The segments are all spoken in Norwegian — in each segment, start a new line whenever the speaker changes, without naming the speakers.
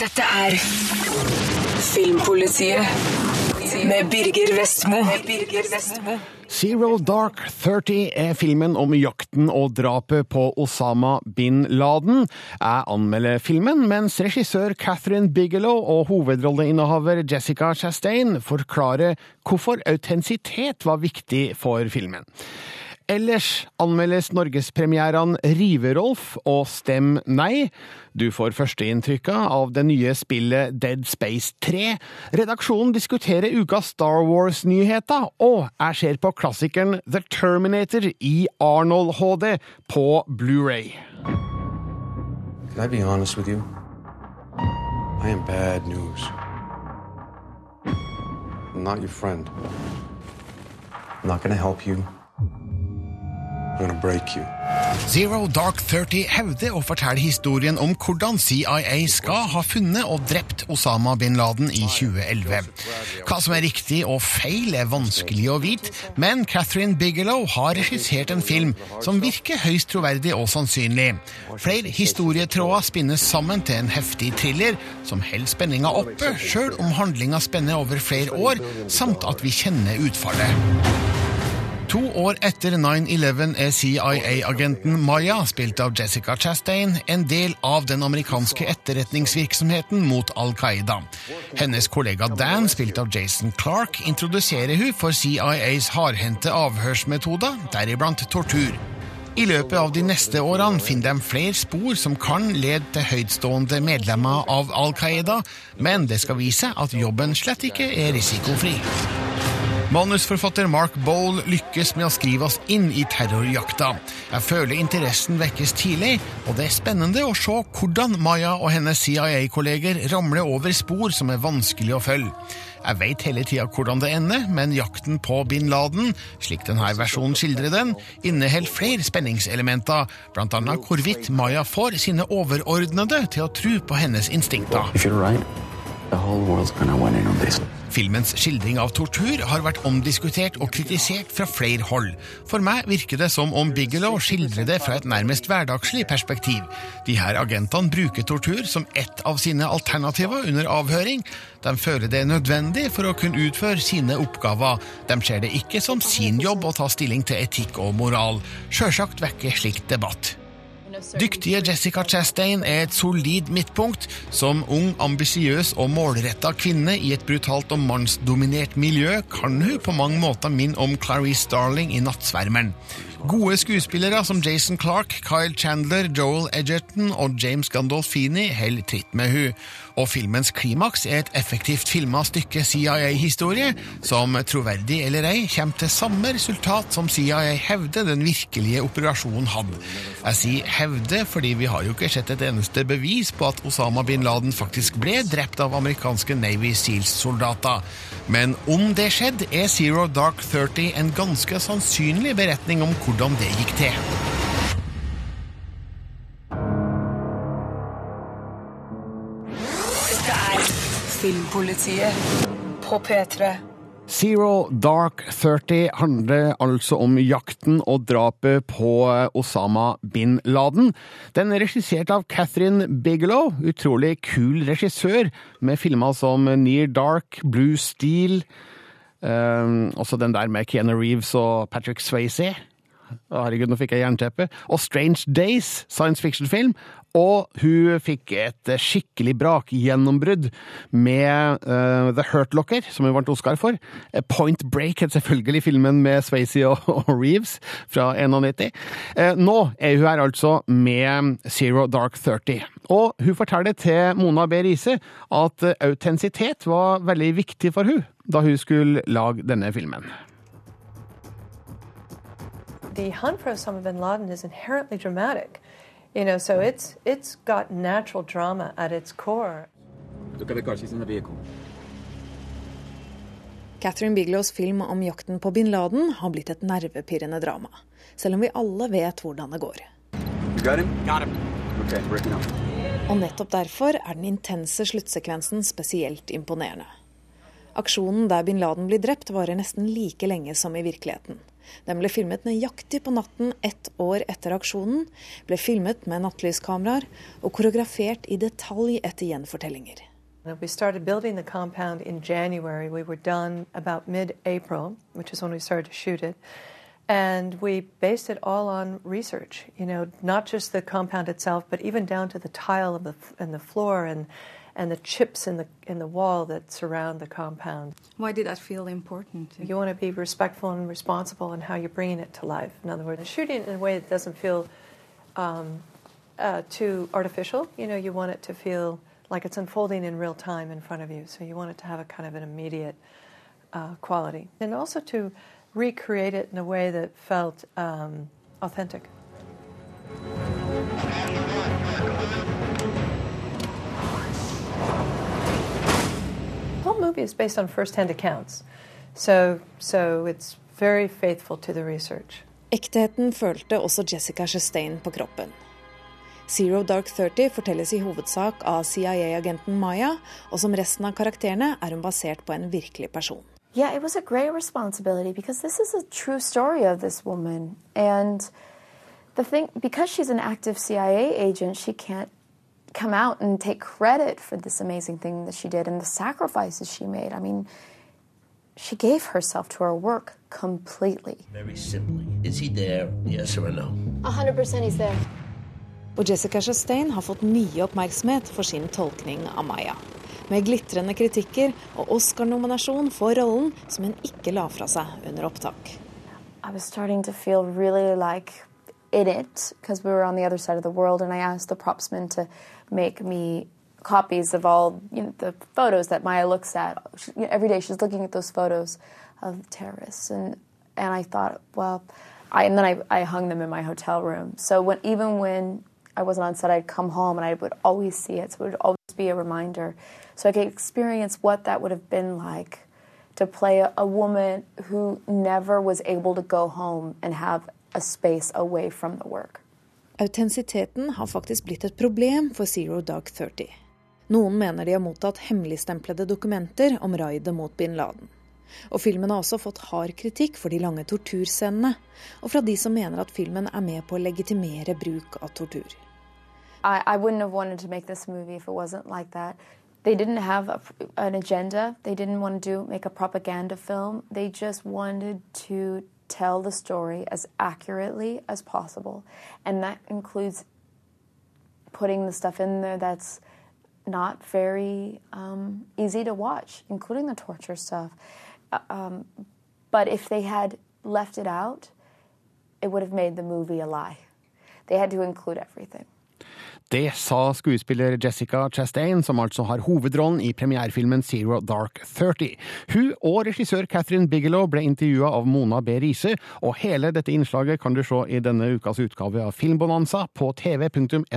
Dette er Filmpolitiet med Birger Vestmo.
Zero Dark Thirty er filmen om jakten og drapet på Osama bin Laden. Jeg anmelder filmen, mens regissør Catherine Bigelow og hovedrolleinnehaver Jessica Chastain forklarer hvorfor autentisitet var viktig for filmen. Ellers anmeldes norgespremierene Rive-Rolf og Stem nei. Du får førsteinntrykka av det nye spillet Dead Space 3. Redaksjonen diskuterer ukas Star Wars-nyheter, og jeg ser på klassikeren The Terminator i Arnold HD på Blu-ray.
Can I be honest with you? I am bad news. I'm not your friend. I'm not gonna help you.
Zero Dark Thirty hevder å fortelle historien om hvordan CIA skal ha funnet og drept Osama bin Laden i 2011. Hva som er riktig og feil, er vanskelig å vite, men Catherine Bigelow har regissert en film som virker høyst troverdig og sannsynlig. Flere historietråder spinnes sammen til en heftig thriller som holder spenninga oppe, sjøl om handlinga spenner over flere år, samt at vi kjenner utfallet. To år etter 9-11 er CIA-agenten Maya, spilt av Jessica Chastain, en del av den amerikanske etterretningsvirksomheten mot Al Qaida. Hennes kollega Dan, spilt av Jason Clark, introduserer hun for CIAs hardhendte avhørsmetoder, deriblant tortur. I løpet av de neste årene finner de flere spor som kan lede til høytstående medlemmer av Al Qaida, men det skal vise at jobben slett ikke er risikofri. Manusforfatter Mark Bowl lykkes med å skrive oss inn i terrorjakta. Jeg føler interessen vekkes tidlig, og det er spennende å se hvordan Maya og hennes CIA-kolleger ramler over spor som er vanskelig å følge. Jeg vet hele tida hvordan det ender, men jakten på bin Laden, slik denne versjonen skildrer den, inneholder flere spenningselementer, blant annet hvorvidt Maya får sine overordnede til å tro på hennes instinkter. Filmens skildring av tortur har vært omdiskutert og kritisert fra flere hold. For meg virker det som om Bigelow skildrer det fra et nærmest hverdagslig perspektiv. De her agentene bruker tortur som ett av sine alternativer under avhøring. De føler det er nødvendig for å kunne utføre sine oppgaver. De ser det ikke som sin jobb å ta stilling til etikk og moral. Sjølsagt vekker slikt debatt. Dyktige Jessica Chastain er et solid midtpunkt. Som ung, ambisiøs og målretta kvinne i et brutalt og mannsdominert miljø kan hun på mange måter minne om Clarice Starling i Nattsvermeren. Gode skuespillere som Jason Clark, Kyle Chandler, Joel Edgerton og James Gandolfini holder tritt med hun. Og filmens klimaks er et effektivt filma stykke CIA-historie, som, troverdig eller ei, kommer til samme resultat som CIA hevder den virkelige operasjonen hadde. Jeg sier hevde fordi vi har jo ikke sett et eneste bevis på at Osama bin Laden faktisk ble drept av amerikanske Navy Seals-soldater. Men om det skjedde, er Zero Dark Thirty en ganske sannsynlig beretning om hvordan det gikk til.
Dette er Filmpolitiet på P3.
Zero Dark Thirty handler altså om jakten og drapet på Osama bin Laden. Den er regissert av Catherine Bigelow, utrolig kul regissør, med filmer som Near Dark, Blue Steel, eh, også den der med Keanu Reeves og Patrick Swayze. Herregud, nå fikk jeg jernteppe. Og Strange Days, science fiction-film. Og hun fikk et skikkelig brakgjennombrudd med uh, The Hurt Locker, som hun vant Oscar for. Eh, Point Break het selvfølgelig filmen med Swayze og, og Reeves fra 91. Uh, nå er hun her altså med Zero Dark Thirty. Og hun forteller til Mona B. Riise at eh, autentisitet var veldig viktig for hun da hun skulle lage denne filmen.
The hunt for Osama bin Laden is inherently dramatic. You know, so it's it's got natural drama at its core.
Look at the car, she's in the vehicle.
Catherine Bigelows film om jakten på bin Laden har blitt et nervepirrende drama. Selv om vi alle vet hvordan det går.
Got him? Got him. Okay.
Og nettopp derfor er den intense sluttsekvensen spesielt imponerende. Aksjonen der bin Laden blir drept, varer nesten like lenge som i virkeligheten. Den ble filmet nøyaktig på natten ett år etter aksjonen, ble filmet med nattlyskameraer og koreografert i detalj etter gjenfortellinger.
We started building the compound in January. We were done about mid April, which is when we started to shoot it. And we based it all on research, you know, not just the compound itself, but even down to the tile of the, and the floor and, and the chips in the, in the wall that surround the compound.
Why did that feel important?
You want to be respectful and responsible in how you're bringing it to life. In other words, shooting it in a way that doesn't feel um, uh, too artificial. You know, you want it to feel like it's unfolding in real time in front of you. So you want it to have a kind of an immediate uh, quality. And also to recreate it in a way that felt um, authentic. Movie is based on first-hand accounts, so so it's very faithful to the research.
Ektheten følte også Jessica Chastain på kroppen. Zero Dark Thirty fortelles i hovedsak av CIA-agenten Maya, og som resten av karakterene er hun basert på en virkelig person.
Yeah, it was a great responsibility because this is a true story of this woman. And the thing, because she's an active CIA agent, she can't come out and take credit for this amazing thing that she did and the sacrifices she made. I mean, she gave herself to her work completely.
Very simply, is he there, yes or no?
100% he's there.
Og Jessica Chastain har fått mye oppmerksomhet for sin tolkning av Maya. Med glitrende kritikker og Oscar-nominasjon for rollen som hun ikke la fra seg under opptak.
I was starting to feel really like in it because we were on the other side of the world, and I asked the propsman to make me copies of all you know, the photos that Maya looks at. She, you know, every day she's looking at those photos of terrorists, and and I thought, well, I, and then I, I hung them in my hotel room. So when even when I wasn't on set, I'd come home and I would always see it. So it would always be a reminder. So I could experience what that would have been like to play a, a woman who never was able to go home and have a space away from the work.
Autentisiteten har faktisk blitt et problem for Zero Dark Thirty. Noen mener de har mottatt hemmeligstemplede dokumenter om raidet mot bin Laden. Og filmen har også fått hard kritikk for de lange torturscenene, og fra de som mener at filmen er med på å legitimere bruk av tortur.
I, I wouldn't have wanted to make this movie if it wasn't like that. They didn't have a, an agenda. They didn't want to do make a propaganda film. They just wanted to tell the story as accurately as possible, and that includes putting the stuff in there that's not very um, easy to watch, including the torture stuff. Uh, um, but if they had left it out, it would have made the movie a lie. They had to include everything.
Det sa skuespiller Jessica Chastain, som altså har hovedrollen i premierefilmen Zero Dark Thirty. Hun og regissør Catherine Bigelow ble intervjua av Mona B. Riise, og hele dette innslaget kan du se i denne ukas utgave av Filmbonanza på tv.nrk.no.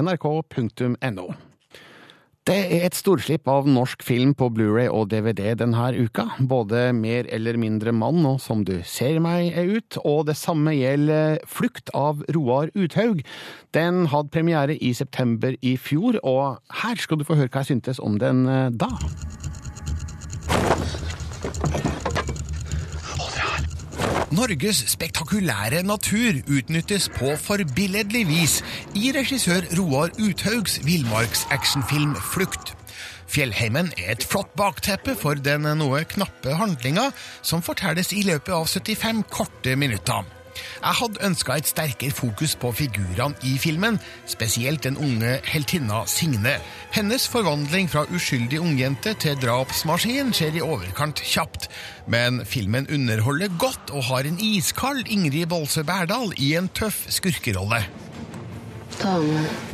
Det er et storslipp av norsk film på Blu-ray og DVD denne uka. Både Mer eller mindre mann og Som du ser meg er ut, og det samme gjelder Flukt av Roar Uthaug. Den hadde premiere i september i fjor, og her skal du få høre hva jeg syntes om den eh, da. Norges spektakulære natur utnyttes på forbilledlig vis i regissør Roar Uthaugs villmarksactionfilm Flukt. Fjellheimen er et flott bakteppe for den noe knappe handlinga, som fortelles i løpet av 75 korte minutter. Jeg hadde ønska et sterkere fokus på figurene i filmen, spesielt den unge heltinna Signe. Hennes forvandling fra uskyldig ungjente til drapsmaskin skjer i overkant kjapt. Men filmen underholder godt og har en iskald Ingrid Bolse Berdal i en tøff skurkerolle.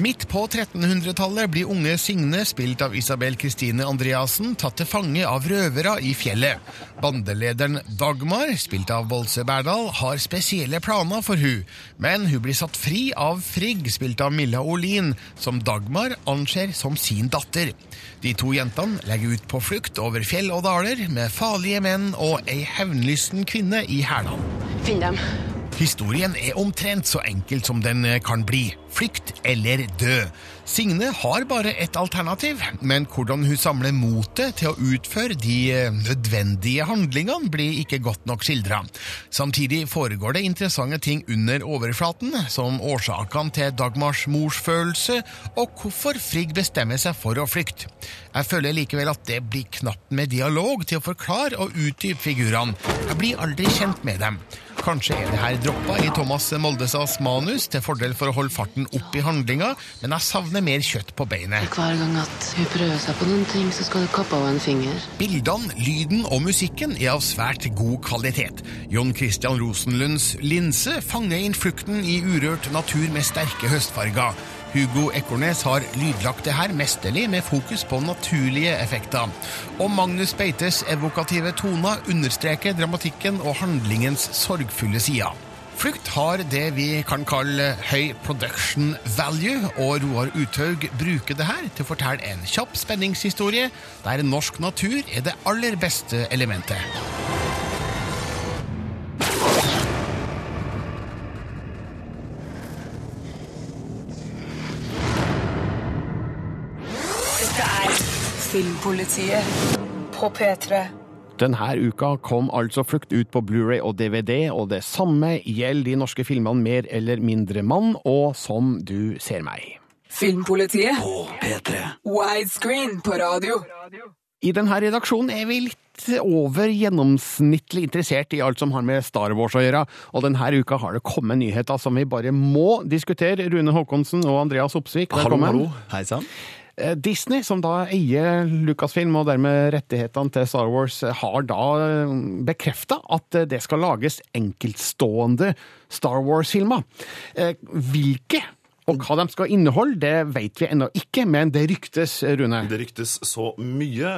Midt på 1300-tallet blir unge Signe, spilt av Isabel Kristine Andreassen, tatt til fange av røvere i fjellet. Bandelederen Dagmar, spilt av Bolse Berdal, har spesielle planer for hun, men hun blir satt fri av Frigg, spilt av Milla Olin, som Dagmar anser som sin datter. De to jentene legger ut på flukt over fjell og daler med farlige menn og ei hevnlysten kvinne i hælene.
Finn dem.
Historien er omtrent så enkelt som den eh, kan bli. Flykt eller dø. Signe har bare ett alternativ, men hvordan hun samler motet til å utføre de eh, nødvendige handlingene, blir ikke godt nok skildra. Samtidig foregår det interessante ting under overflaten, som årsakene til Dagmars morsfølelse, og hvorfor Frigg bestemmer seg for å flykte. Jeg føler likevel at det blir knapt med dialog til å forklare og utdype figurene. Jeg blir aldri kjent med dem. Kanskje er det her droppa i Thomas Moldesas manus til fordel for å holde farten opp i handlinga, men jeg savner mer kjøtt på beinet.
Hver gang at hun prøver seg på noen ting, så skal du kappe av en finger.
Bildene, lyden og musikken er av svært god kvalitet. Jon Christian Rosenlunds linse fanger inn flukten i urørt natur med sterke høstfarger. Hugo Ekornes har lydlagt det her mesterlig med fokus på naturlige effekter. Og Magnus Beites evokative toner understreker dramatikken og handlingens sorgfulle sider. Flukt har det vi kan kalle høy production value, og Roar Uthaug bruker det her til å fortelle en kjapp spenningshistorie der norsk natur er det aller beste elementet.
Filmpolitiet på P3.
Denne uka kom altså Flukt ut på Blu-ray og DVD, og det samme gjelder de norske filmene Mer eller mindre mann og Som du ser meg.
Filmpolitiet på P3. Widescreen på radio.
I denne redaksjonen er vi litt over gjennomsnittlig interessert i alt som har med Star Wars å gjøre, og denne uka har det kommet nyheter som vi bare må diskutere. Rune Håkonsen og Andreas Opsvik, velkommen.
Hei sann.
Eh, Disney, som da eier Lucasfilm og dermed rettighetene til Star Wars, har da bekrefta at det skal lages enkeltstående Star Wars-filmer. Eh, Hvilke og hva de skal inneholde, det vet vi ennå ikke, men det ryktes, Rune.
Det ryktes så mye.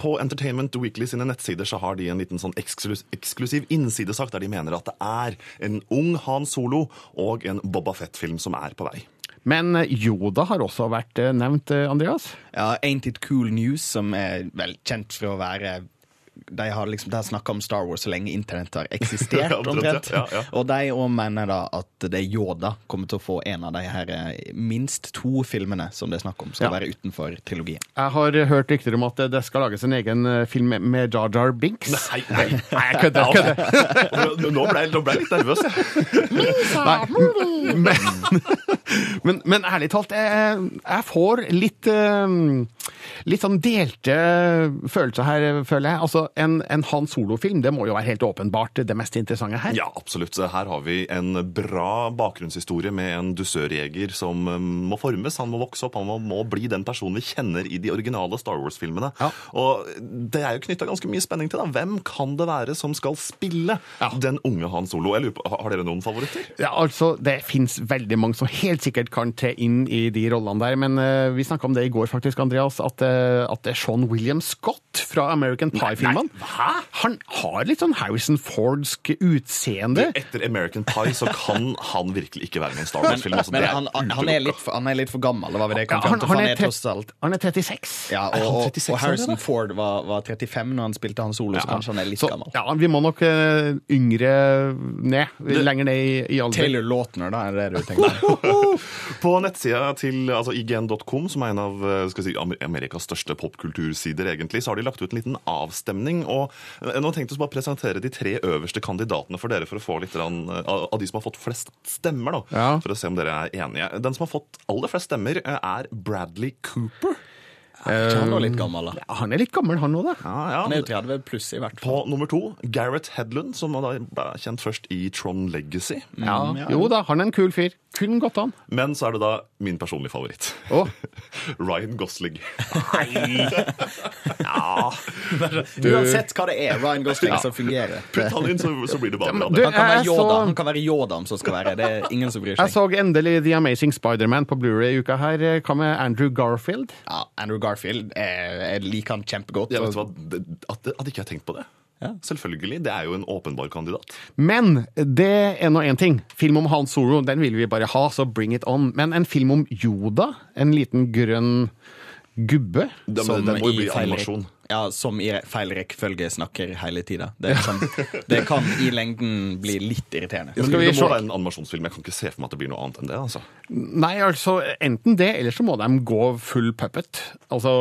På Entertainment Weekly sine nettsider så har de en liten sånn eksklus eksklusiv innsidesak der de mener at det er en ung Han Solo og en Boba Fett-film som er på vei.
Men Yoda har også vært eh, nevnt, eh, Andreas?
Ja, Ain't It Cool News, som er vel kjent for å være de har liksom, de har snakka om Star Wars så lenge internett har eksistert.
Ja, omtrent, ja, ja.
Og de òg mener da at det er Yoda kommer til å få en av de her eh, minst to filmene som det er snakk om, skal
Ja.
være utenfor trilogien.
Jeg har hørt rykter om at det skal lages en egen eh, film med Jar Jar Binks.
Nei, nei.
Nei, jeg kødder. kødder.
Nå ble, jeg- nå ble jeg litt nervøs, jeg.
Nei, men, men, men ærlig talt, jeg, jeg får litt eh, Litt sånn delte følelser her, føler jeg. Altså, En, en Han Solo-film det må jo være helt åpenbart det mest interessante her.
Ja, absolutt. Her har vi en bra bakgrunnshistorie med en dusørjeger som eh, må formes. Han må vokse opp, han må, må bli den personen vi kjenner i de originale Star Wars-filmene. Og det er jo knytta ganske mye spenning til. da. Hvem kan det være som skal spille den unge Han Solo? På, Har dere noen favoritter?
Ja, altså, Det fins veldig mange som helt sikkert kan tre inn i de rollene der, men uh, vi snakka om det i går, faktisk, Andreas, at, uh, at det er Sean William Scott fra American Pie-filmene. Han har litt sånn Harrison Fordsk utseende.
Etter American Pie så kan han virkelig ikke være med i en Star Wars-film. Altså,
Men han, han, han, er litt for, han er litt for gammel, det var vi det kom
Ja,
frem
han,
til.
han,
Han
er
tross alt
han er 36.
ja, og, og,
36
og Harrison? Ford var, var 35 når han spilte han solo, så kanskje han er litt
Så,
gammel.
ja, vi må nok uh, yngre ned, lenger ned i, i alder.
Taylor Lautner, da, er det du tenker på?
På nettsida til altså ign.com, som er en av eh, skal si, Amerikas største popkultursider, egentlig, så har de lagt ut en liten avstemning. Og eh, Nå tenkte jeg bare presentere de tre øverste kandidatene for dere, for å få litt grann, eh, av de som har fått flest stemmer. da,
Ja.
For å se om dere er enige. Den som har fått aller flest stemmer, eh, er Bradley Cooper.
Er ikke han er litt gammel, da?
Ja, han er litt gammel, han òg, da.
Ja, ja.
Han er jo 30 pluss, i hvert fall.
På nummer to, Gareth Hedlund, som da ble kjent først i Tron Legacy.
Ja, Jo da, han er en kul fyr. Kun gått an.
Men så er det da min personlige favoritt.
Oh.
Ryan Gosling.
Ja. Uansett hva det er, Ryan Gosling som fungerer.
Putt han inn, så, så blir det bare bra.
Du.
Han kan være Yoda,
så-
han kan være Yoda som skal være. Det er ingen som bryr
Jeg så endelig The Amazing Spiderman på Blu-ray uka her. Hva med Andrew Garfield?
Ja, Andrew Garfield, eh, jeg liker han kjempegodt.
Ja, vet du hva? At, at ikke jeg har tenkt på det. Selvfølgelig. Det er jo en åpenbar kandidat.
Men det er nå én ting. Film om Han Solo den vil vi bare ha, så bring it on. Men en film om Yoda, en liten grønn gubbe
Det,
Som
det må jo bli animasjon.
Ja, som i feil rekkefølge snakker hele tida. Det, er sånn, det kan i lengden bli litt irriterende.
Skal vi se en animasjonsfilm? Jeg kan ikke se for meg at det blir noe annet enn det. altså.
Nei, altså enten det, eller så må de gå full puppet. Altså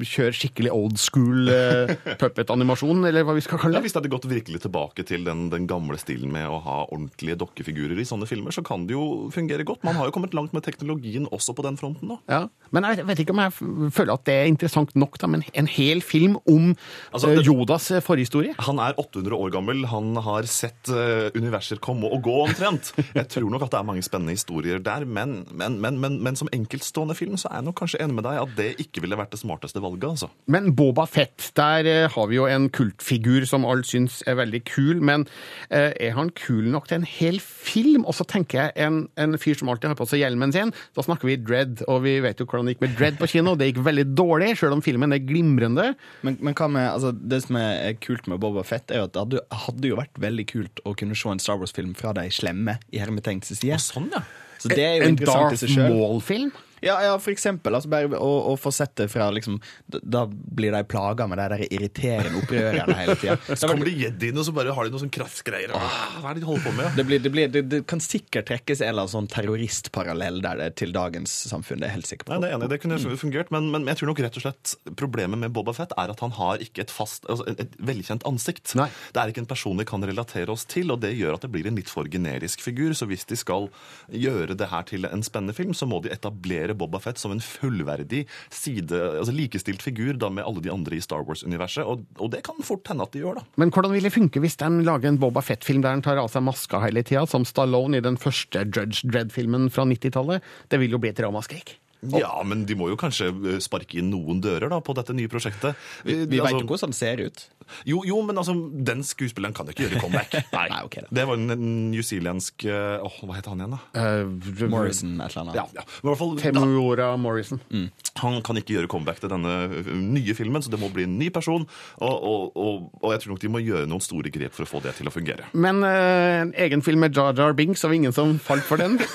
kjøre skikkelig old school uh, puppet-animasjon, eller hva vi skal kalle
Ja, hvis det hadde gått virkelig tilbake til den, den gamle stilen med å ha ordentlige dokkefigurer i sånne filmer, så kan det jo fungere godt. Man har jo kommet langt med teknologien også på den fronten. da.
Ja. Men jeg vet ikke om jeg føler at det er interessant nok, da, men en hel film om
Altså,
eh,
det-
Yodas eh, forhistorie.
Han er 800 år gammel, han har sett uh, universer komme og gå omtrent. Jeg tror nok at det er mange spennende historier der, men, men, men, men, men som enkeltstående film så er jeg nok kanskje enig med deg at det ikke ville vært det smarteste valget. altså.
Men Boba Fett, der har vi jo en kultfigur som alle syns er veldig kul. Men uh, er han kul nok til en hel film? Og så tenker jeg en, en fyr som alltid har på seg hjelmen sin. Da snakker vi Dread, og vi vet jo hvordan det gikk med Dread på kino. Det gikk veldig dårlig, sjøl om filmen er glimrende.
Men, men med, altså, det som er kult med Boba Fett, er jo at det hadde, hadde jo vært veldig kult å kunne se en Star Wars-film fra de slemme i hermetegns side.
Sånn, ja.
Så det er jo
en Darth. Maul-film?
Ja, ja, for eksempel. Altså bare å, å få sett det fra liksom Da, da blir de plaga med de der irriterende opprørerne hele tida.
Så kommer det jediene, og så bare har de noe sånn kraftgreier. Hva er det de holder på med?
Det, blir, det, blir, det, det kan sikkert trekkes en eller annen sånn terroristparallell der det, til dagens samfunn. Det er helt sikker på.
Nei, det er enig, det kunne fungert, men, men jeg tror nok rett og slett problemet med Boba Fett er at han har ikke et fast, altså et, et velkjent ansikt.
Nei.
Det er ikke en person vi kan relatere oss til, og det gjør at det blir en litt for generisk figur. Så hvis de skal gjøre det her til en spennende film, så må de etablere Boba Fett som en fullverdig side, altså likestilt figur da med alle de andre i Star Wars-universet, og, og det kan fort hende at de gjør, da.
Men hvordan vil det funke hvis de lager en Boba Fett-film der han tar av seg maska hele tida, som Stallone i den første Judge Dredd-filmen fra 90-tallet? Det vil jo bli et ramaskrik.
Ja, men de må jo kanskje eh, sparke inn noen dører da på dette nye prosjektet.
Vi, vi vet jo hvordan han ser ut.
Jo, jo, men altså, den skuespilleren kan jo ikke gjøre comeback. Nei,
Nei, ok da.
Det var en newzealandsk eh, Åh, hva het han igjen, da?
Uh,
Morrison, et eller annet.
Ja, ja. Men i hvert fall, Femora
Morrison. Morrison.
han kan ikke gjøre comeback til denne eh, nye filmen, så det må bli en ny person. Og, og, og, og jeg tror nok de må gjøre noen store grep for å få det til å fungere.
Men uh, en egen film med Jar Jar Binks, og ingen som falt for den?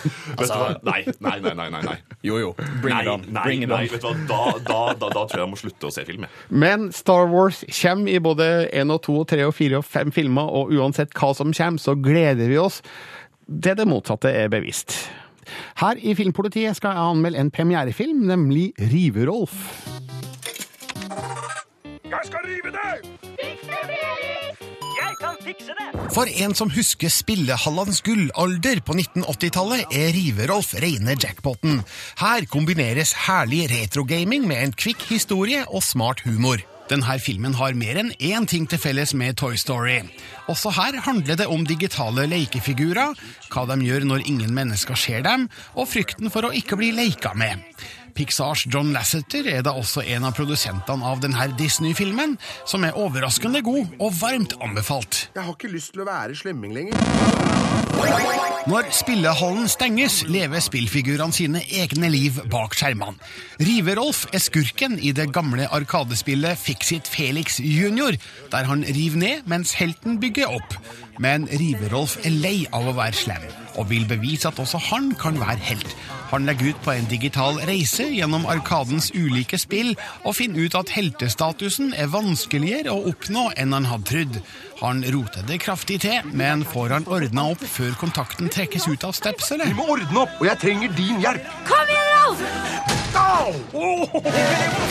Nei, nei, nei, nei, nei, nei.
Jo, jo. Bring
nei,
it on.
Nei,
Bring it
nei,
on.
vet du hva? Da, da, da, da tror jeg jeg må slutte å se film.
Men Star Wars kommer i både 1 og 2 og 3 og 4 og 5 filmer, og uansett hva som kommer, så gleder vi oss Det det motsatte er bevisst. Her i Filmpolitiet skal jeg anmelde en premierefilm, nemlig Rive-Rolf.
Jeg skal rive det! Kan fikse det!
For en som husker spillehallenes gullalder på 1980-tallet, er Riverolf reine jackpoten. Her kombineres herlig retrogaming med en kvikk historie og smart humor. Denne filmen har mer enn én ting til felles med Toy Story. Også her handler det om digitale lekefigurer, hva de gjør når ingen mennesker ser dem, og frykten for å ikke bli leika med. Pixars John Lasseter er da også en av produsentene av denne Disney-filmen, som er overraskende god og varmt anbefalt.
Jeg har ikke lyst til å være slemming lenger.
Når spillehallen stenges, lever spillfigurene sine egne liv bak skjermene. Rive-Rolf er skurken i det gamle arkadespillet Fixit Felix Junior, der han river ned mens helten bygger opp. Men Rive-Rolf er lei av å være slem, og vil bevise at også han kan være helt. Han legger ut på en digital reise gjennom arkadens ulike spill, og finner ut at heltestatusen er vanskeligere å oppnå enn han hadde trodd. Han roter det kraftig til, men får han ordna opp før kontakten trekkes ut av steps, eller?
Vi må ordne opp, og jeg trenger din hjelp.
Kom igjen, Rolf!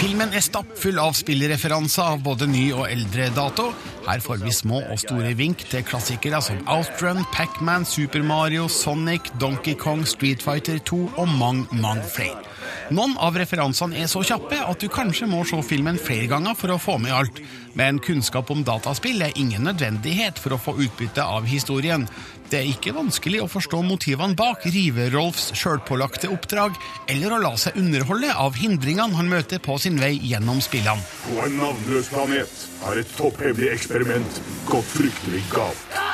Filmen er stappfull av spillreferanser av både ny og eldre dato. Her får vi små og store vink til klassikere som Outrun, Pac-Man, Super Mario, Sonic, Donkey Kong, Street Fighter 2 og mange, mange flere. Noen av referansene er så kjappe at du kanskje må se filmen flere ganger for å få med alt. Men kunnskap om dataspill er ingen nødvendighet for å få utbytte av historien. Det er ikke vanskelig å forstå motivene bak Rive-Rolfs sjølpålagte oppdrag, eller å la seg underholde av hindringene han møter på sin vei gjennom spillene.
På en navnløs planet har et topphemmelig eksperiment gått fryktelig galt.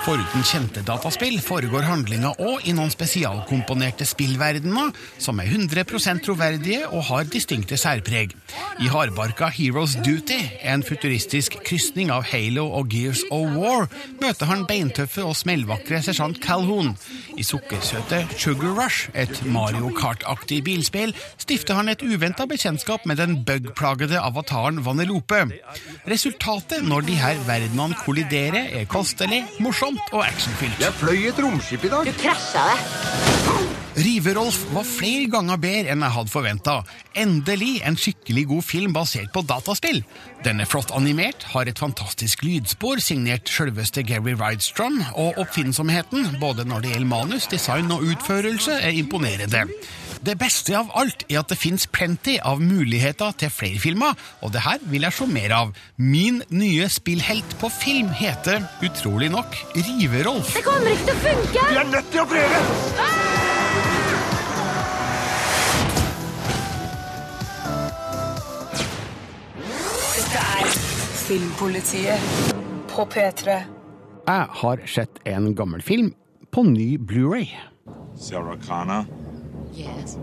Foruten kjente dataspill foregår handlinga òg i noen spesialkomponerte spillverdener som er 100% troverdige og har distinkte særpreg. I hardbarka Heroes Duty, en futuristisk krysning av Halo og Gears of War, møter han beintøffe og smellvakre sersjant Calhoun. I sukkersøte Sugar Rush, et Mario Kart-aktig bilspill, stifter han et uventa bekjentskap med den bug-plagede avataren Vanellope. Resultatet når de her verdenene kolliderer, er kostelig, morsomt og actionfylt.
Jeg fløy et romskip i dag.
Du krasja det.
Rive-Rolf var flere ganger bedre enn jeg hadde forventa. Endelig en skikkelig god film basert på dataspill. Den er flott animert, har et fantastisk lydspor signert selveste Gary Rydstrom, og oppfinnsomheten, både når det gjelder manus, design og utførelse, er imponerende. Det beste av alt er at det fins plenty av muligheter til flere filmer, og det her vil jeg se mer av. Min nye spillhelt på film heter, utrolig nok, Rive-Rolf.
Det kommer ikke til å funke!
Vi er nødt til å prøve!
Er Filmpolitiet på P3.
Jeg har sett en gammel film på ny Blu-ray.
Sarah Connor.
Yes.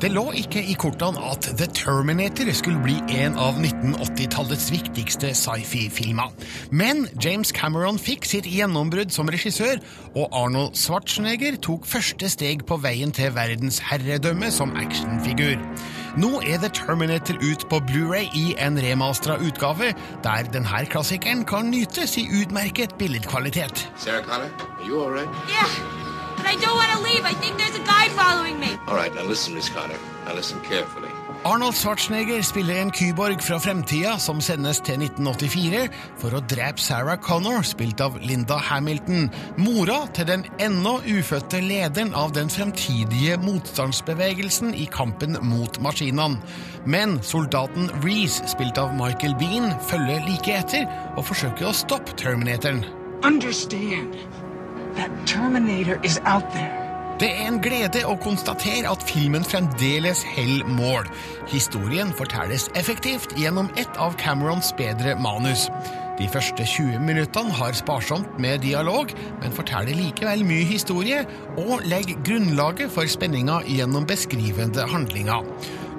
Det lå ikke i kortene at The Terminator skulle bli en av 1980-tallets viktigste sci-fi-filmer. Men James Cameron fikk sitt gjennombrudd som regissør, og Arnold Schwarzenegger tok første steg på veien til verdens herredømme som actionfigur. Nå er The Terminator ut på Blu-ray i en remastera utgave, der denne klassikeren kan nytes i utmerket billedkvalitet.
Sarah Connor, are you all right?
Yeah, but I don't want to leave. I think there's a guy following me.
All right, now listen, Miss Connor. Now listen carefully.
Arnold Schwarzenegger spiller en kyborg fra fremtida som sendes til 1984 for å drepe Sarah Connor, spilt av Linda Hamilton, mora til den ennå ufødte lederen av den fremtidige motstandsbevegelsen i kampen mot maskinene. Men soldaten Reece, spilt av Michael Bean, følger like etter og forsøker å stoppe Terminatoren.
Understand that Terminator is out.
Det er en glede å konstatere at filmen fremdeles holder mål. Historien fortelles effektivt gjennom et av Camerons bedre manus. De første 20 minuttene har sparsomt med dialog, men forteller likevel mye historie og legger grunnlaget for spenninga gjennom beskrivende handlinger.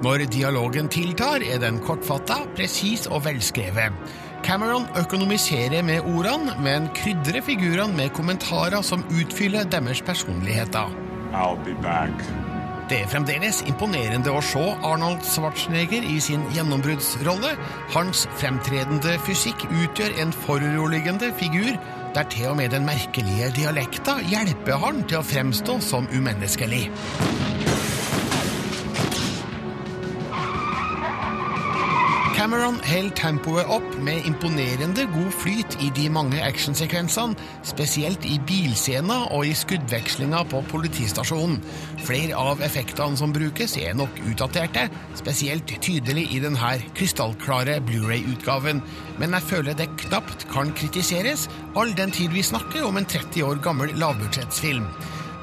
Når dialogen tiltar, er den kortfatta, presis og velskrevet. Cameron økonomiserer med ordene, men krydrer figurene med kommentarer som utfyller deres personligheter.
I'll be back.
Det er fremdeles imponerende å se Arnold Schwarzenegger i sin gjennombruddsrolle. Hans fremtredende fysikk utgjør en foruroligende figur, der til og med den merkelige dialekta hjelper han til å fremstå som umenneskelig. Cameron holder tempoet opp med imponerende god flyt i de mange actionsekvensene, spesielt i bilscener og i skuddvekslinga på politistasjonen. Flere av effektene som brukes, er nok utdaterte, spesielt tydelig i denne krystallklare Blu-ray-utgaven, men jeg føler det knapt kan kritiseres, all den tid vi snakker om en 30 år gammel lavbudsjettsfilm.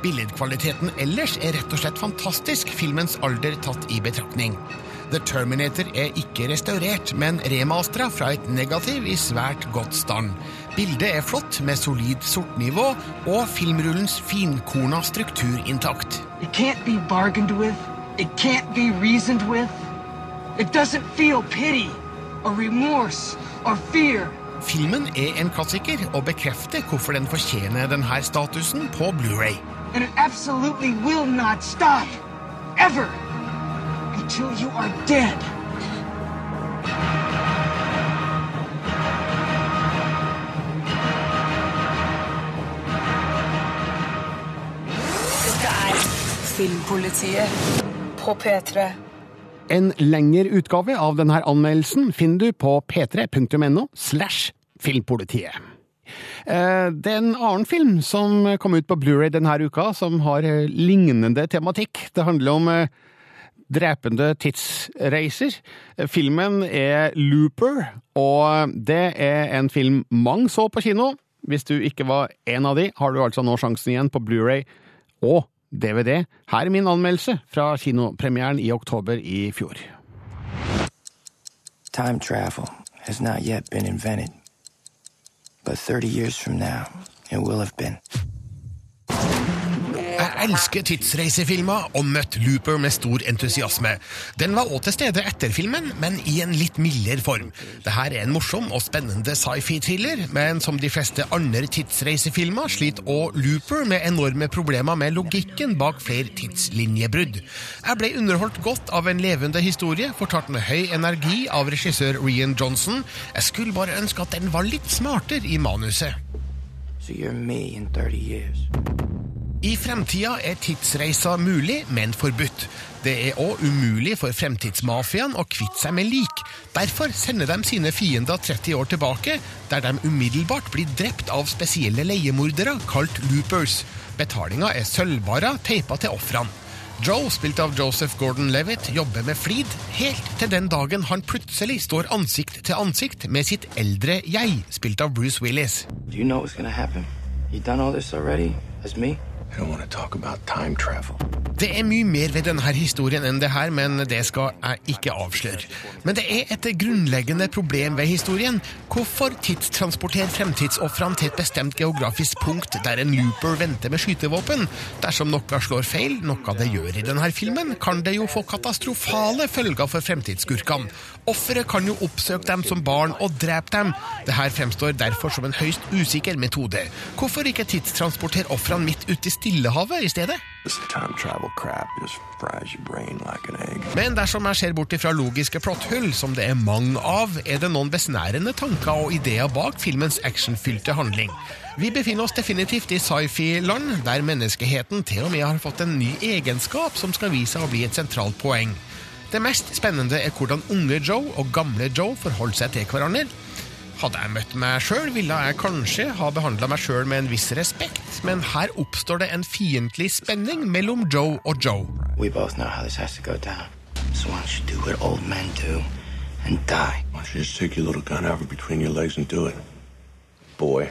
Billedkvaliteten ellers er rett og slett fantastisk, filmens alder tatt i betraktning. The Terminator er ikke restaurert, men remastera fra et negativ i svært godt stand. Bildet er flott, med solid sortnivå, og filmrullens finkorna struktur intakt.
It can't be bargained with. It can't be reasoned with. It doesn't feel pity or remorse or fear.
Filmen er en klassiker, og bekrefter hvorfor den fortjener denne statusen på Blu-ray.
And it absolutely will not stop. Ever. Until you are dead.
Dette er Filmpolitiet på P3.
En lengre utgave av denne anmeldelsen finner du på p3.no slash filmpolitiet. Eh, Det er en annen film som kom ut på Blu-ray denne uka, som har eh, lignende tematikk. Det handler om eh, drepende tidsreiser. Filmen er Looper, og det er en film mange så på kino. Hvis du ikke var en av de, har du altså nå sjansen igjen på Blu-ray og DVD. Her er min anmeldelse fra kinopremieren i oktober i fjor.
Time travel has not yet been invented, but 30 years from now, it will have been.
Elsker tidsreisefilmer og møtte Looper med stor entusiasme. Den var òg til stede etter filmen, men i en litt mildere form. Dette er en morsom og spennende sci-fi-thriller, men som de fleste andre tidsreisefilmer sliter òg Looper med enorme problemer med logikken bak flere tidslinjebrudd. Jeg ble underholdt godt av en levende historie, fortalt med høy energi av regissør Rian Johnson. Jeg skulle bare ønske at den var litt smartere i manuset.
So you're me in 30 years.
I fremtida er tidsreiser mulig, men forbudt. Det er òg umulig for fremtidsmafiaen å kvitte seg med lik. Derfor sender de sine fiender 30 år tilbake, der de umiddelbart blir drept av spesielle leiemordere kalt loopers. Betalinga er sølvbarer teipa til ofrene. Joe, spilt av Joseph Gordon-Levitt, jobber med flid, helt til den dagen han plutselig står ansikt til ansikt med sitt eldre jeg, spilt av Bruce Willis.
Do you know what's gonna happen? You done all this already? As me?
I don't want to talk about time travel.
Det er mye mer ved denne historien enn det her, men det skal jeg ikke avsløre. Men det er et grunnleggende problem ved historien. Hvorfor tidstransportere fremtidsofrene til et bestemt geografisk punkt der en looper venter med skytevåpen? Dersom noe slår feil, noe det gjør i denne filmen, kan det jo få katastrofale følger for fremtidsskurkene. Offeret kan jo oppsøke dem som barn og drepe dem. Dette fremstår derfor som en høyst usikker metode. Hvorfor ikke tidstransportere ofrene midt ute i Stillehavet i stedet? Men dersom jeg ser bort ifra logiske plotthull, som det er mange av, er det noen besnærende tanker og ideer bak filmens actionfylte handling. Vi befinner oss definitivt i sci-fi-land, der menneskeheten til og med har fått en ny egenskap som skal vise seg å bli et sentralt poeng. Det mest spennende er hvordan unge Joe og gamle Joe forholder seg til hverandre. Hadde jeg møtt meg sjøl, ville jeg kanskje ha behandla meg sjøl med en viss respekt, men her oppstår det en fiendtlig spenning mellom Joe og Joe.
We both know how this has to go down. So why don't you do what old men do and die?
Why don't you just take your little gun out between your legs and do it? Boy.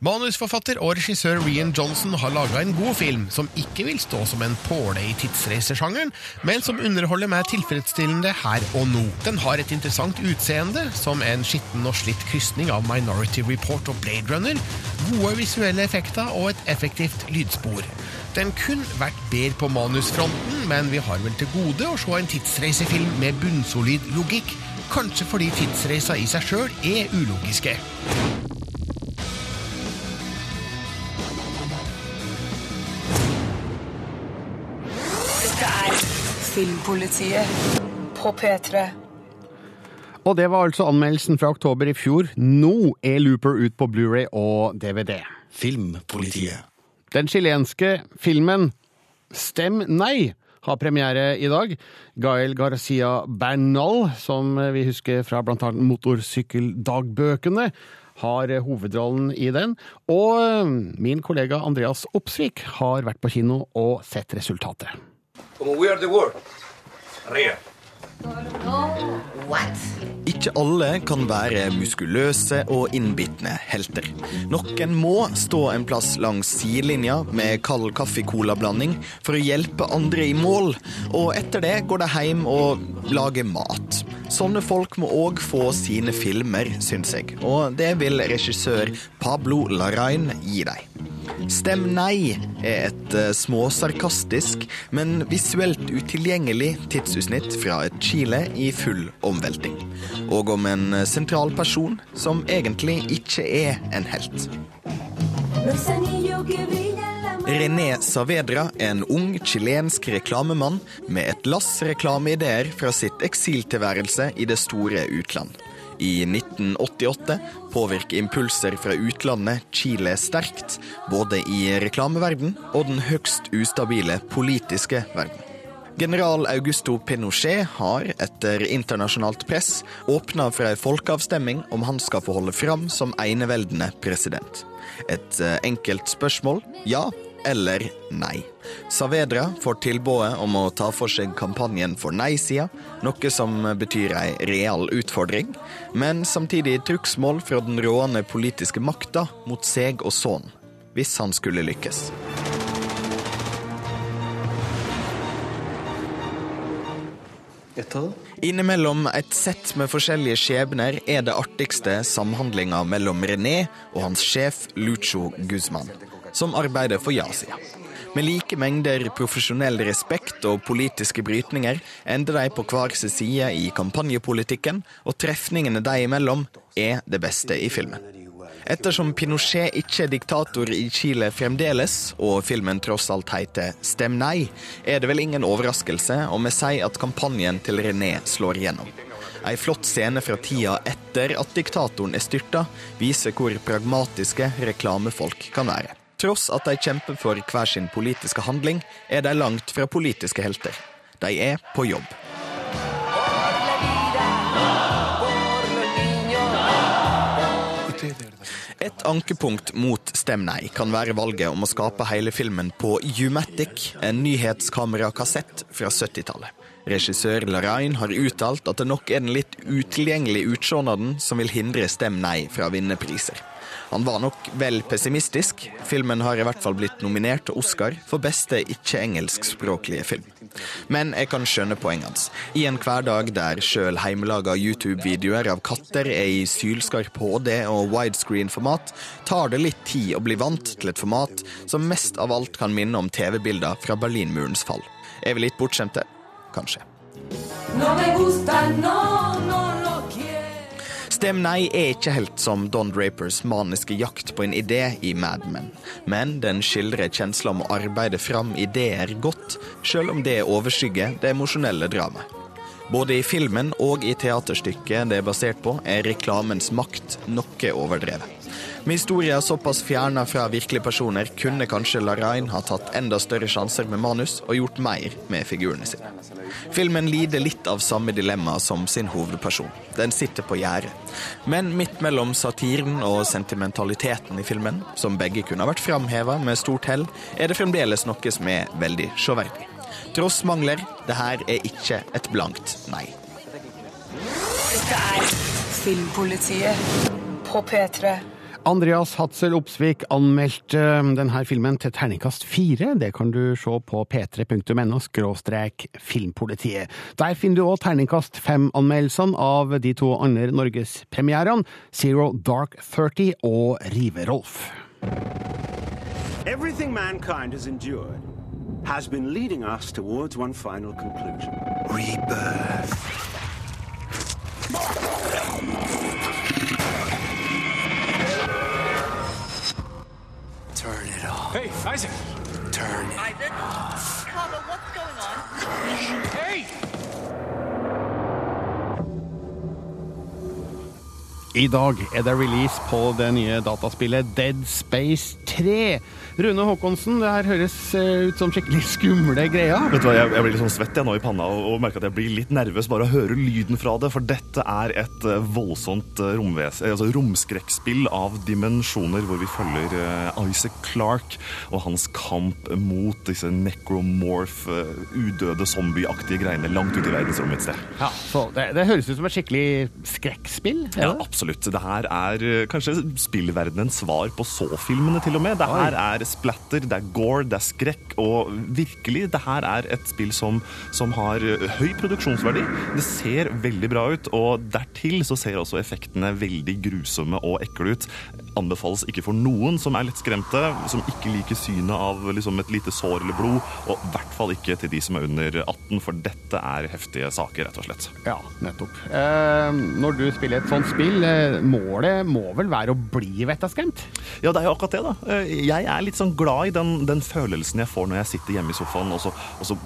Manusforfatter og regissør Rian Johnson har laga en god film som ikke vil stå som en påle i tidsreisesjangeren, men som underholder meg tilfredsstillende her og nå. Den har et interessant utseende, som en skitten og slitt krysning av Minority Report og Blade Runner, gode visuelle effekter og et effektivt lydspor. Den kunne vært bedre på manusfronten, men vi har vel til gode å se en tidsreisefilm med bunnsolid logikk, kanskje fordi tidsreiser i seg sjøl er ulogiske.
Filmpolitiet på P3.
Og det var altså anmeldelsen fra oktober i fjor. Nå er Looper ut på Blu-ray og DVD.
Filmpolitiet.
Den chilenske filmen Stem nei har premiere i dag. Gael Garcia Bernal, som vi husker fra bl.a. motorsykkeldagbøkene, har hovedrollen i den. Og min kollega Andreas Opsvik har vært på kino og sett resultatet.
Como we are the world. Arriba.
Ikke alle kan være muskuløse og innbitne helter. Noen må stå en plass langs sidelinja med kald kaffe-cola-blanding for å hjelpe andre i mål, og etter det går de hjem og lager mat. Sånne folk må òg få sine filmer, syns jeg, og det vil regissør Pablo Larrain gi dem. Stem nei er et små, småsarkastisk, men visuelt utilgjengelig tidsutsnitt fra et Chile i full omvelting. Og om en eh, sentral person som egentlig ikke er en helt. René Saavedra er en ung chilensk reklamemann med et lass reklameideer fra sitt eksiltilværelse i det store utland. I 1988 påvirker impulser fra utlandet Chile sterkt, både i reklameverden og den høgst ustabile politiske verden. General Augusto Pinochet har, etter internasjonalt press, åpna for ei folkeavstemning om han skal få holde fram som eneveldende president. Et eh, enkelt spørsmål ja eller nei. Savedra får tilbudet om å ta for seg kampanjen for nei-sida, noe som betyr ei real utfordring, men samtidig trugsmål fra den rående politiske makta mot seg og sønnen, hvis han skulle lykkes. Innimellom et sett med forskjellige skjebner er det artigste samhandlinga mellom René og hans sjef Lucho Guzman som arbeider for ja-sida. Med like mengder profesjonell respekt og politiske brytninger ender de på hver sin side i kampanjepolitikken, og trefningene de imellom er det beste i filmen. Ettersom Pinochet ikke er diktator i Chile fremdeles, og filmen tross alt heter Stem nei, er det vel ingen overraskelse om vi sier at kampanjen til René slår igjennom. Ei flott scene fra tida etter at diktatoren er styrta, viser hvor pragmatiske reklamefolk kan være. Tross at de kjemper for hver sin politiske handling, er de langt fra politiske helter. De er på jobb. Et ankepunkt mot Stem nei kan være valget om å skape hele filmen på Umatic, en nyhetskamerakassett fra 70-tallet. Regissør Larain har uttalt at det nok er den litt utilgjengelige utseenden som vil hindre Stem nei fra å vinne priser. Han var nok vel pessimistisk. Filmen har i hvert fall blitt nominert til Oscar for beste ikke-engelskspråklige film. Men jeg kan skjønne poenget hans. I en hverdag der sjøl heimelaga YouTube-videoer av katter er i sylskarp HD og widescreen-format, tar det litt tid å bli vant til et format som mest av alt kan minne om TV-bilder fra Berlinmurens fall. Er vi litt bortskjemte? Kanskje.
No me gusta, no.
Stem nei er ikke helt som Don Drapers maniske jakt på en idé i Mad Men, men den skildrer kjensla om å arbeide fram ideer godt, sjøl om det overskygger det emosjonelle dramaet. Både i filmen og i teaterstykket det er basert på, er reklamens makt noe overdrevet. Med historier såpass fjerna fra virkelige personer kunne kanskje Larain ha tatt enda større sjanser med manus og gjort mer med figurene sine. Filmen lider litt av samme dilemma som sin hovedperson. Den sitter på gjerdet. Men midt mellom satiren og sentimentaliteten i filmen, som begge kunne ha vært framheva med stort hell, er det fremdeles noe som er veldig sjåverdig. Tross mangler, det her er ikke et blankt nei.
Dette er Filmpolitiet på P3.
Andreas Hatzel Opsvik anmeldte denne filmen til terningkast fire. Det kan du se på p3.no skråstrek filmpolitiet. Der finner du òg terningkast fem-anmeldelsene av de to andre norgespremierene, Zero Dark Thirty og Rive-Rolf.
Everything mankind has endured has been leading us towards one final conclusion rebirth.
I dag er det release på det nye dataspillet Dead Space 3. Rune Håkonsen, det her høres eh, ut som skikkelig skumle greier.
Vet du hva, jeg, jeg blir litt sånn svett jeg nå i panna og, og merker at jeg blir litt nervøs bare av å høre lyden fra det. For dette er et eh, voldsomt eh, romves, altså romskrekkspill av dimensjoner, hvor vi følger Isaac Clarke og hans kamp mot disse necromorph, eh, udøde zombieaktige greiene langt ute i verdensrommet et sted.
Ja, så det, det høres ut som et skikkelig skrekkspill?
Ja, absolutt. Det her er kanskje spillverdenens svar på så-filmene, til og med. Det her er splatter, det er gore, det er skrekk, og virkelig, det her er et spill som, som har eh, høy produksjonsverdi. Det ser veldig bra ut, og dertil så ser også effektene veldig grusomme og ekle ut. Anbefales ikke for noen som er lettskremte, som ikke liker synet av liksom, et lite sår eller blod, og i hvert fall ikke til de som er under 18, for dette er heftige saker, rett og slett.
Ja, nettopp. Eh, når du spiller et sånt spill, eh, målet må vel være å bli vettaskremt?
Ja, det er jo akkurat det, da. Eh, Jeg er litt sånn glad i den, den følelsen jeg får når jeg sitter hjemme i sofaen, og så, og så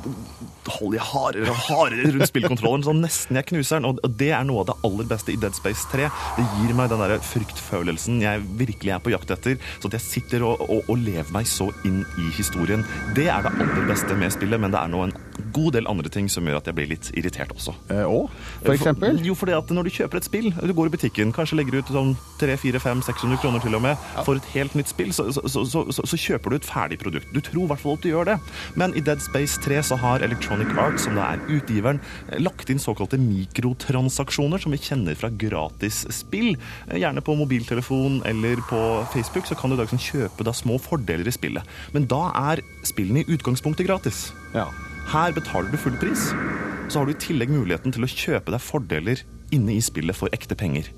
holder jeg hardere og hardere rundt spillkontrollen, sånn nesten jeg knuser den. Og det er noe av det aller beste i Dead Space 3. Det gir meg den der fryktfølelsen jeg virkelig er på jakt etter, så at jeg sitter og, og, og lever meg så inn i historien. Det er det aller beste med spillet, men det er nå en god del andre ting som gjør at jeg blir litt irritert også.
og? For eksempel?
Jo, fordi at når du kjøper et spill, du går i butikken, kanskje legger ut sånn 300-400-500-600 kroner til og med for et helt nytt spill, så, så, så, så, så kjøper du et ferdig produkt. Du tror i hvert fall at du gjør det. Men i Dead Space 3 så har Electronic Arts, som det er utgiveren, lagt inn såkalte mikrotransaksjoner som vi kjenner fra gratis spill. Gjerne på mobiltelefon eller på Facebook så kan du da liksom kjøpe da små fordeler i spillet. Men da er spillene i utgangspunktet gratis.
Ja.
Her betaler du full pris. så har du i tillegg muligheten til å kjøpe deg fordeler inne i spillet for ekte penger.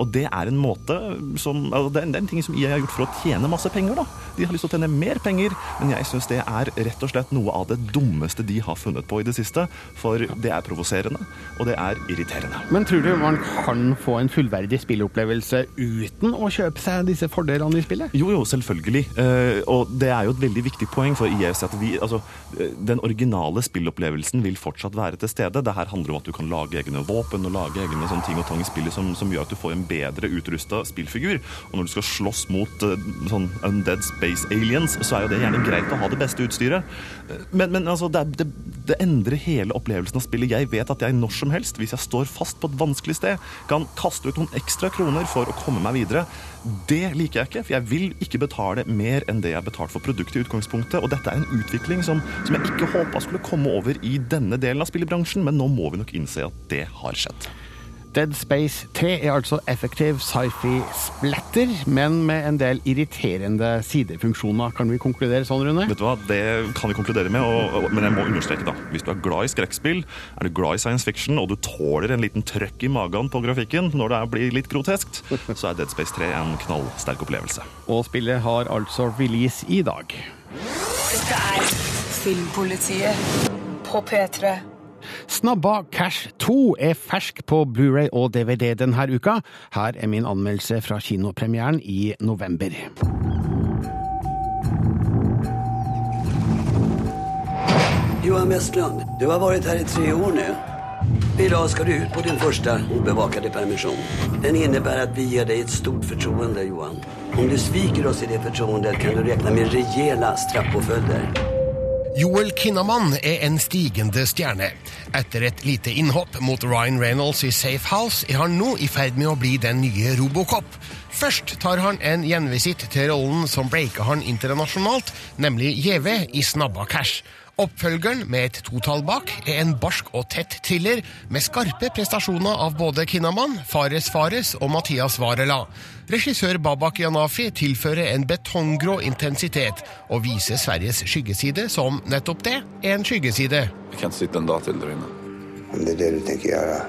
Og det er en måte som altså det, er, det er en ting som EA har gjort for å tjene masse penger. da. De har lyst til å tjene mer penger, men jeg syns det er rett og slett noe av det dummeste de har funnet på i det siste. For det er provoserende, og det er irriterende.
Men tror du man kan få en fullverdig spillopplevelse uten å kjøpe seg disse fordelene i spillet?
Jo, jo, selvfølgelig. Eh, og det er jo et veldig viktig poeng for EA. at vi, altså, eh, Den originale spillopplevelsen vil fortsatt være til stede. Det her handler om at du kan lage egne våpen og lage egne sånne ting og tang i spillet som, som, gjør at du får en bedre utrusta spillfigur. Og når du skal slåss mot uh, sånn undead space aliens, så er jo det gjerne greit å ha det beste utstyret. Men, men altså, det, det, det, endrer hele opplevelsen av spillet. Jeg vet at jeg når som helst, hvis jeg står fast på et vanskelig sted, kan kaste ut noen ekstra kroner for å komme meg videre. Det liker jeg ikke, for jeg vil ikke betale mer enn det jeg har betalt for produktet i utgangspunktet. Og dette er en utvikling som, som jeg ikke håpa skulle komme over i denne delen av spillebransjen, men nå må vi nok innse at det har skjedd.
Dead Space 3 er altså effektiv sci-fi-splatter, men med en del irriterende sidefunksjoner. Kan vi konkludere sånn, Rune?
Vet du hva, Det kan vi konkludere med, og, og, men jeg må understreke, da. Hvis du er glad i skrekkspill, er du glad i science fiction, og du tåler en liten trøkk i magen på grafikken når det blir litt groteskt, så er Dead Space 3 en knallsterk opplevelse.
Og spillet har altså release i dag.
Dette er Filmpolitiet på P3.
Snabba Cash 2 er fersk på Blu-ray og DVD denne uka. Her er min anmeldelse fra kinopremieren i november.
Johan Westlund, du har vært her i tre år nå. I dag skal du ut på din første ubevakede permisjon. Den innebærer at vi gir deg et stort fortroende, Johan. Om du sviker oss i det fortroendet, kan du regne med reelle straffpåfølgder.
Joel Kinnaman er en stigende stjerne. Etter et lite innhopp mot Ryan Reynolds i Safe House er han nå i ferd med å bli den nye Robocop. Først tar han en gjenvisitt til rollen som breaka han internasjonalt, nemlig Gjeve i Snabba Cash. Oppfølgeren, med et totall bak, er en barsk og tett thriller med skarpe prestasjoner av både Kinnaman, Fares Fares og Mathias Varela. Regissør Babak Janafi tilfører en betonggrå intensitet og viser Sveriges skyggeside som nettopp det, en skyggeside.
Jeg kan ikke sitte en dag til der inne.
Om det er det du tenker gjøre,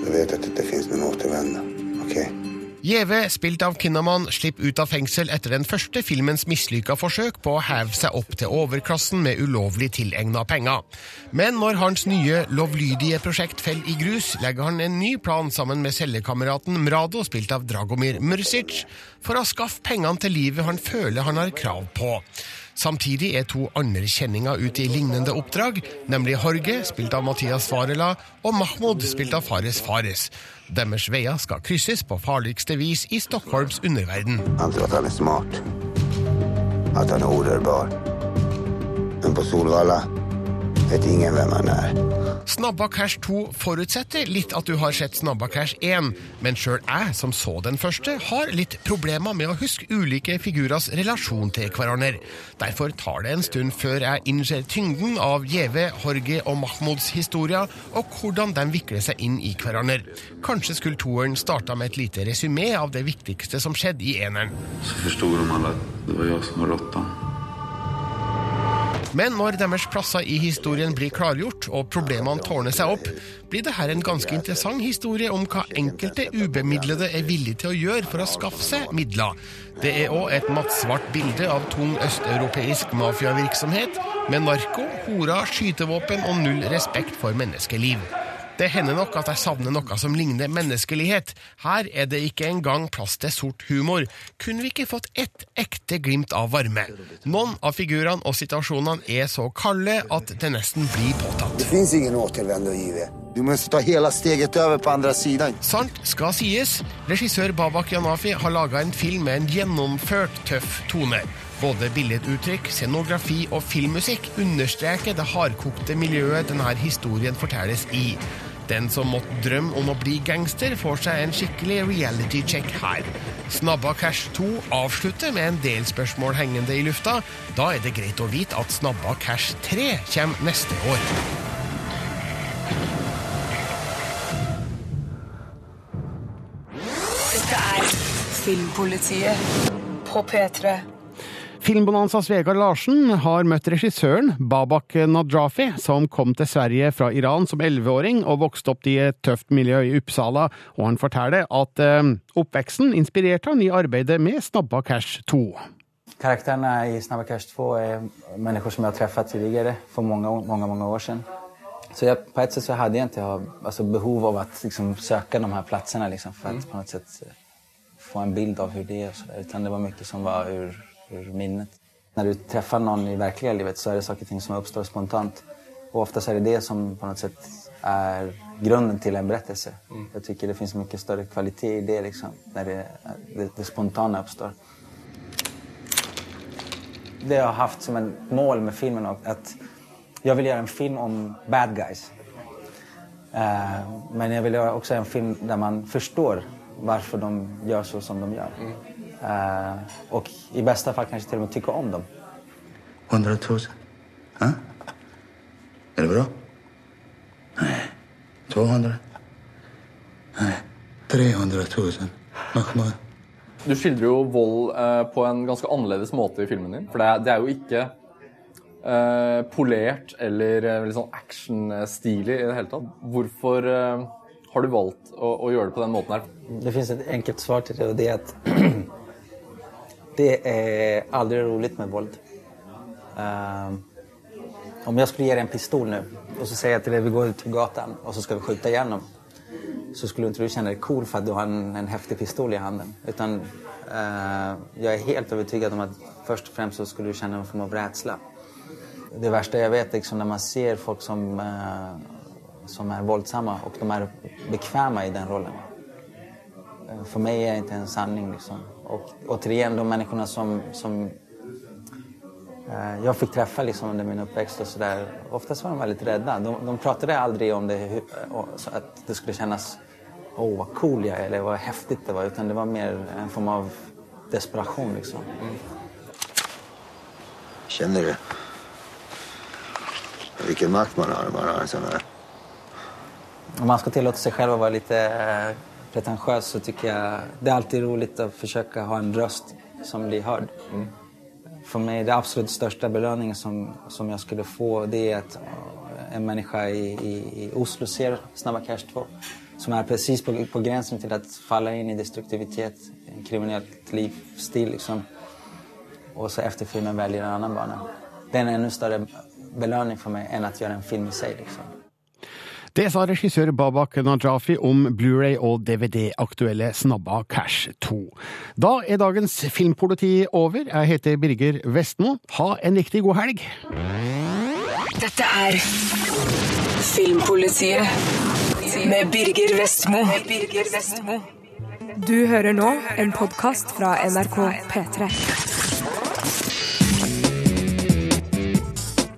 da vet jeg at det ikke fins noen återvende. Okay?
Gjeve, spilt av Kinnaman, slipper ut av fengsel etter den første filmens mislykka forsøk på å heve seg opp til overklassen med ulovlig tilegna penger. Men når hans nye lovlydige prosjekt faller i grus, legger han en ny plan sammen med cellekameraten Mrado, spilt av Dragomir Mrsic, for å skaffe pengene til livet han føler han har krav på. Samtidig er to andre kjenninger ute i lignende oppdrag, nemlig Horge, spilt av Mathias Varela, og Mahmoud, spilt av Fares Fares. Deres veier skal krysses på farligste vis i Stockholms underverden.
Han tror at han er smart. At han er ordørbar. Men på Solvalla vet ingen hvem han er.
Snabba Cash 2 forutsetter litt at du har sett Snabba Cash 1, men sjøl jeg, som så den første, har litt problemer med å huske ulike figurers relasjon til hverandre. Derfor tar det en stund før jeg innser tyngden av Gjeve, Horge og Mahmouds historier, og hvordan de vikler seg inn i hverandre. Kanskje skulle toeren starta med et lite resymé av det viktigste som skjedde i eneren.
Så forsto de alle at det var jeg som var rotta.
Men når deres plasser i historien blir klargjort, og problemene tårner seg opp, blir det her en ganske interessant historie om hva enkelte ubemidlede er villige til å gjøre for å skaffe seg midler. Det er òg et mattsvart bilde av tung østeuropeisk mafiavirksomhet, med narko, horer, skytevåpen og null respekt for menneskeliv. Det hender nok at jeg savner noe som ligner menneskelighet. Her er det ikke engang plass til sort humor. Kunne vi ikke fått ett ekte glimt av varme? Noen av figurene og situasjonene er så kalde at det nesten blir påtatt.
Det fins ingen återvende å gi. Du må ta hele steget over på andre siden.
Sant skal sies. Regissør Babak Janafi har laga en film med en gjennomført tøff tone. Både billeduttrykk, scenografi og filmmusikk understreker det hardkokte miljøet denne historien fortelles i. Den som måtte drømme om å bli gangster, får seg en skikkelig reality check her. Snabba Cash 2 avslutter med en del spørsmål hengende i lufta. Da er det greit å vite at Snabba Cash 3 kommer neste år.
Dette er Filmpolitiet på P3.
Filmbonanzas Vegard Larsen har møtt regissøren Babak Nadrafi, som kom til Sverige fra Iran som elleveåring og vokste opp i et tøft miljø i Uppsala, og han forteller at eh, oppveksten inspirerte han i arbeidet med Snabba Cash 2.
Karakterene i Snabba Cash 2 er mennesker som jeg har truffet tidligere, for mange, mange, mange år siden. Så jeg, på et sett så hadde jeg ikke altså, behov av å liksom, søke de her plassene, liksom, for mm. på något sätt eh, få en bild av hvordan det er. Det var mye som var ur minnet. När du träffar någon i verkliga livet så är det saker och ting som uppstår spontant. Och oftast är det det som på något sätt är grunden till en berättelse. Mm. Jag tycker det finns mycket större kvalitet i det, liksom, när det, det, det spontana uppstår. Det jag har haft som ett mål med filmen att jag vill göra en film om bad guys. Uh, men jag vill göra också en film där man förstår varför de gör så som de gör. Mm. Uh, och i bästa fall kanske till och med tycka om dem.
100 000? Huh? Är det bra? Nej. 200? Nej. 300 000? Mahmoud?
Du skildrer jo vold eh, på en ganske annerledes måte i filmen din. For det er, det er jo ikke eh, polert eller eh, sånn actionstilig i det hele tatt. Hvorfor eh, har du valgt å, å, gjøre det på den måten her?
Det finnes et enkelt svar til det, og det er at det er aldri rolig med vold. Um, om jeg skulle gi deg en pistol nå, og så sier jeg til deg vi går ut på gatan og så skal vi skyte gjennom så skulle ikke du kjenne deg cool for at du har en, en heftig pistol i hånden. Utan uh, jeg er helt overbevist om at først og fremst så skulle du kjenne en form av redsel. Det verste jeg vet, liksom, når man ser folk som uh, som är våldsamma och de är bekväma i den rollen. For för mig är det inte en sanning. Liksom. Och återigen, de människorna som, som eh, jag fick träffa liksom, under min uppväxt och sådär, oftast var de väldigt rädda. De, de pratade aldrig om det, så att det skulle kännas åh oh, vad cool jag är eller vad häftigt det var. Utan det var mer en form av desperation liksom. Mm.
Känner du vilken makt man har när man har en sån här
om man ska tillåta sig själv att vara lite eh, pretentiös så tycker jag det är alltid roligt att försöka ha en röst som blir hörd. Mm. För mig det absolut största belöningen som, som jag skulle få det är att en människa i, i, i Oslo ser Snabba Cash 2 som är precis på, på gränsen till att falla in i destruktivitet, en kriminellt livsstil liksom. Och så efter filmen väljer en annan bana. Det är en ännu större belöning för mig än att göra en film i sig. Liksom.
Det sa regissør Babak Najafi om Blu-ray og DVD-aktuelle Snabba Cash 2. Da er dagens Filmpoliti over. Jeg heter Birger Vestmo. Ha en riktig god helg.
Dette er Filmpolitiet med Birger Vestmo.
Du hører nå en podkast fra NRK P3.